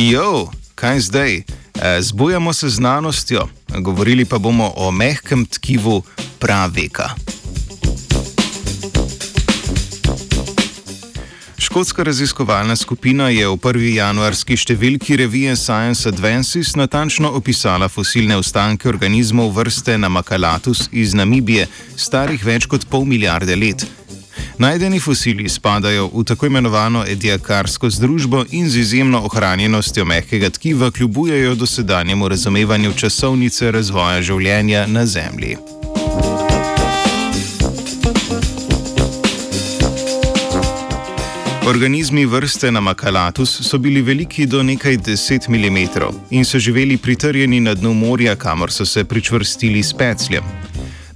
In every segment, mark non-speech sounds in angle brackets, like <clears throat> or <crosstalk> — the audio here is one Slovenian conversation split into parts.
Jo, kaj zdaj? E, zbujamo se znanostjo, govorili pa bomo o mehkem tkivu praveka. Škotska raziskovalna skupina je v prvi januarski številki revije Science Advances natančno opisala fosilne ostanke organizmov vrste Namakalatus iz Namibije, starih več kot pol milijarde let. Najdeni fosili spadajo v tako imenovano ediakarsko združbo in z izjemno ohranjenostjo mehkega tkiva kljubujejo dosedanjemu razumevanju časovnice razvoja življenja na Zemlji. Organizmi vrste Namakalatus so bili veliki do nekaj 10 mm in so živeli pritrjeni na dnu morja, kamor so se pričvrstili s pecljem.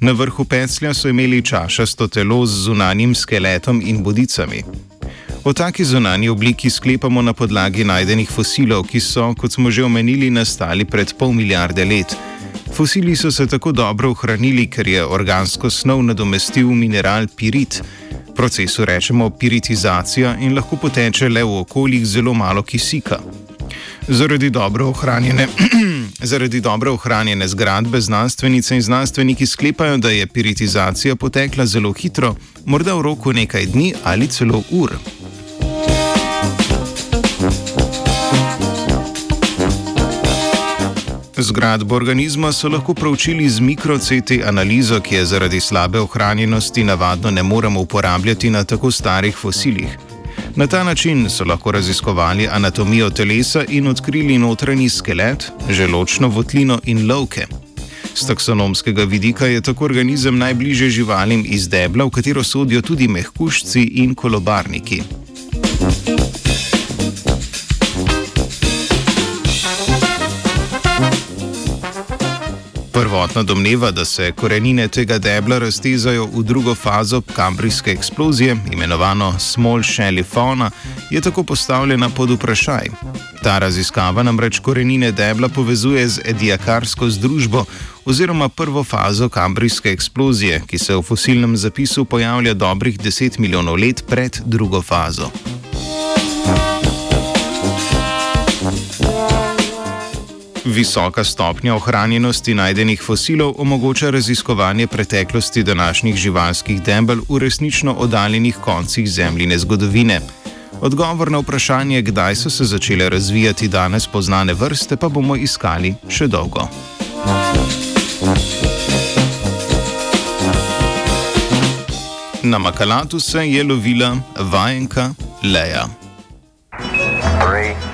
Na vrhu peclja so imeli čašasto telo z zunanjim skeletom in bodicami. O taki zunanji obliki sklepamo na podlagi najdenih fosilov, ki so, kot smo že omenili, nastali pred pol milijarde let. Fosili so se tako dobro ohranili, ker je organsko snov nadomestil mineral pirit. Procesu rečemo piritizacija in lahko poteče le v okoljih zelo malo kisika. Zaradi dobro ohranjene <clears throat> Zaradi dobro ohranjene zgradbe znanstvenice in znanstveniki sklepajo, da je piritizacija potekla zelo hitro, morda v roku nekaj dni ali celo ur. Zgradbo organizma so lahko proučili z mikro-CT analizo, ki je zaradi slabe ohranjenosti navadno ne moremo uporabljati na tako starih fosilih. Na ta način so lahko raziskovali anatomijo telesa in odkrili notranji skelet, želočno votlino in lovke. Z taksonomskega vidika je tako organizem najbližje živalim iz debla, v katero sodijo tudi mehkušci in kolobarniki. Prvotna domneva, da se korenine tega debla raztezajo v drugo fazo kambrijske eksplozije, imenovano Small Shelly Fauna, je tako postavljena pod vprašaj. Ta raziskava namreč korenine debla povezuje z ediakarsko združbo oziroma prvo fazo kambrijske eksplozije, ki se v fosilnem zapisu pojavlja dobrih 10 milijonov let pred drugo fazo. Visoka stopnja ohranjenosti najdenih fosilov omogoča raziskovanje preteklosti današnjih živalskih debel v resnično oddaljenih koncih zemljine zgodovine. Odgovor na vprašanje, kdaj so se začele razvijati danes poznane vrste, pa bomo iskali še dolgo. Na Makalatu se je lovila vajenka Leja. Three, two,